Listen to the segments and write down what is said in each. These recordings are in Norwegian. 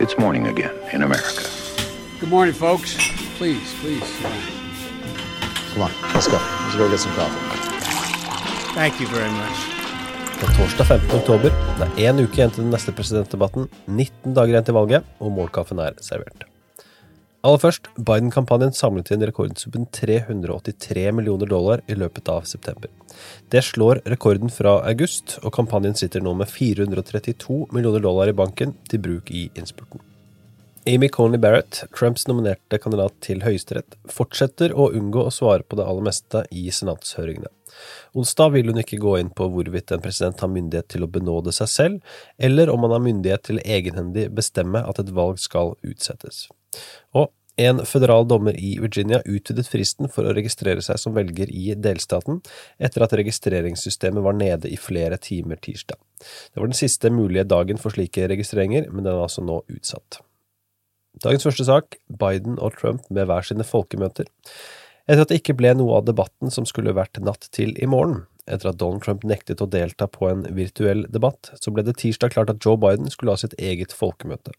It's morning again in America. Good morning, folks. Please, please. Come on, let's go. Let's go get some coffee. Thank you very much. Det er torsdag 15. oktober. Det er én uke igjen til den neste presidentdebatten, 19 dager igjen til valget, og målkaffen er servert. Aller først, Biden-kampanjen samlet inn rekordsummen 383 millioner dollar i løpet av september. Det slår rekorden fra august, og kampanjen sitter nå med 432 millioner dollar i banken til bruk i innspurten. Amy Coney Barrett, Trumps nominerte kandidat til Høyesterett, fortsetter å unngå å svare på det aller meste i senatshøringene. Onsdag vil hun ikke gå inn på hvorvidt en president har myndighet til å benåde seg selv, eller om han har myndighet til egenhendig bestemme at et valg skal utsettes. Og en føderal dommer i Virginia utvidet fristen for å registrere seg som velger i delstaten, etter at registreringssystemet var nede i flere timer tirsdag. Det var den siste mulige dagen for slike registreringer, men den er altså nå utsatt. Dagens første sak, Biden og Trump med hver sine folkemøter. Etter at det ikke ble noe av debatten som skulle vært natt til i morgen, etter at Donald Trump nektet å delta på en virtuell debatt, så ble det tirsdag klart at Joe Biden skulle ha sitt eget folkemøte.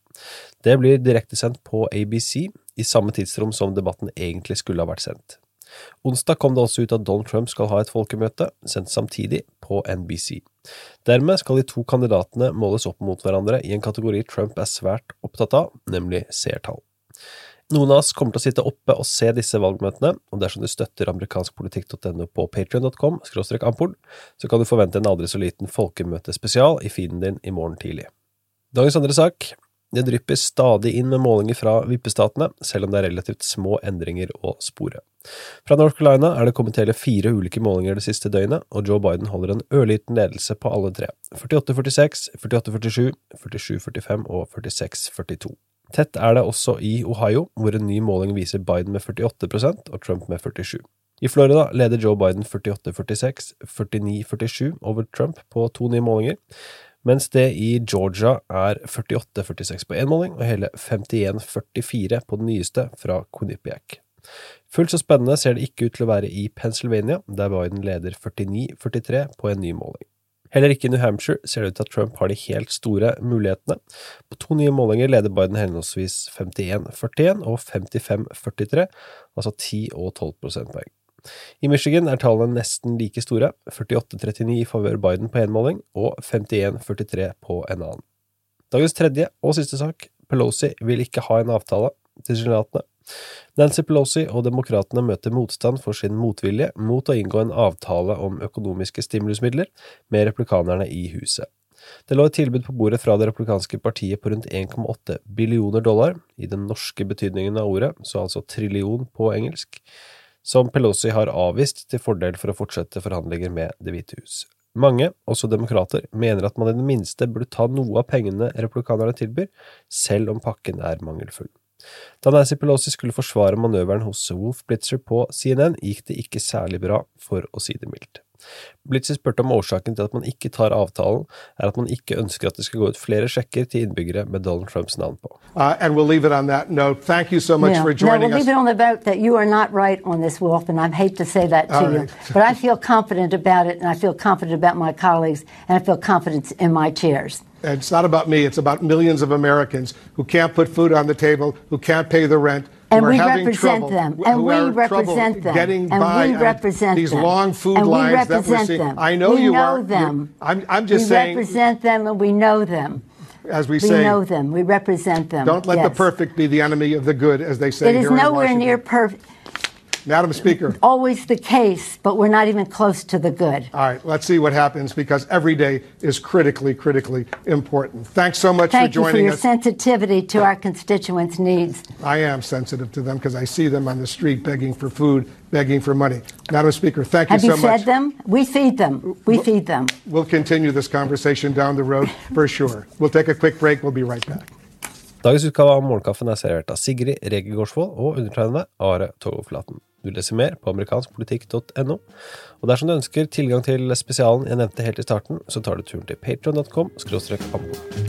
Det blir direktesendt på ABC, i samme tidsrom som debatten egentlig skulle ha vært sendt. Onsdag kom det også ut at Donald Trump skal ha et folkemøte, sendt samtidig, på NBC. Dermed skal de to kandidatene måles opp mot hverandre i en kategori Trump er svært opptatt av, nemlig seertall. Noen av oss kommer til å sitte oppe og se disse valgmøtene, og dersom du støtter amerikanskpolitikk.no på patrion.com ampol, så kan du forvente en aldri så liten folkemøtespesial i feeden din i morgen tidlig. Dagens andre sak det drypper stadig inn med målinger fra vippestatene, selv om det er relativt små endringer å spore. Fra North Carolina er det kommet hele fire ulike målinger det siste døgnet, og Joe Biden holder en ørliten ledelse på alle tre. 48-46, 48-47, 47-45 og 46-42. Tett er det også i Ohio, hvor en ny måling viser Biden med 48% og Trump med 47 I Florida leder Joe Biden 48-46, 49-47 over Trump på to nye målinger mens det i Georgia er 48-46 på én måling og hele 51-44 på den nyeste fra Quinnipiac. Fullt så spennende ser det ikke ut til å være i Pennsylvania, der Biden leder 49-43 på en ny måling. Heller ikke i New Hampshire ser det ut til at Trump har de helt store mulighetene. På to nye målinger leder Biden henholdsvis 51-41 og 55-43, altså 10 og 12 prosentpoeng. I Michigan er tallene nesten like store, 48-39 i favør Biden på én måling og 51-43 på en annen. Dagens tredje og siste sak, Pelosi vil ikke ha en avtale, tilsynelatende. Nancy Pelosi og demokratene møter motstand for sin motvilje mot å inngå en avtale om økonomiske stimulusmidler med replikanerne i huset. Det lå et tilbud på bordet fra det republikanske partiet på rundt 1,8 billioner dollar, i den norske betydningen av ordet, så altså trillion på engelsk som Pelosi har avvist til fordel for å fortsette forhandlinger med Det hvite hus. Mange, også demokrater, mener at man i det minste burde ta noe av pengene republikanerne tilbyr, selv om pakken er mangelfull. Da Nancy Pelosi skulle forsvare manøveren hos Wolf Blitzer på CNN, gikk det ikke særlig bra, for å si det mildt. Blitzer spurte om årsaken til at man ikke tar avtalen, er at man ikke ønsker at det skal gå ut flere sjekker til innbyggere med Donald Trumps navn på. Uh, and we'll leave it on that note. Thank you so much yeah. for joining us. no, we'll us. leave it on the vote that you are not right on this, Wolf, and I hate to say that to All you, right. but I feel confident about it, and I feel confident about my colleagues, and I feel confident in my chairs. And it's not about me. It's about millions of Americans who can't put food on the table, who can't pay the rent, and we represent them. And we represent them. Getting and by we represent these them. long food and lines that we're seeing. Them. I know we you know are. them. I'm, I'm just we saying. We represent them and we know them. As we, we say, we know them. We represent them. Don't let yes. the perfect be the enemy of the good, as they say. It is nowhere near perfect. Madam Speaker. Always the case, but we're not even close to the good. All right, let's see what happens because every day is critically, critically important. Thanks so much Thank for joining us. Thank you for your us. sensitivity to our constituents' needs. I am sensitive to them because I see them on the street begging for food, begging for money. Madam Speaker, thank Have you so you much. Have you fed them? We feed them. We we'll, feed them. We'll continue this conversation down the road for sure. We'll take a quick break. We'll be right back. Dagens utgave av Morgenkaffen er servert av Sigrid Rege Gårdsvold og undertegnede Are Togoflaten. Du leser mer på amerikanskpolitikk.no. Og dersom du ønsker tilgang til spesialen jeg nevnte helt i starten, så tar du turen til patron.com.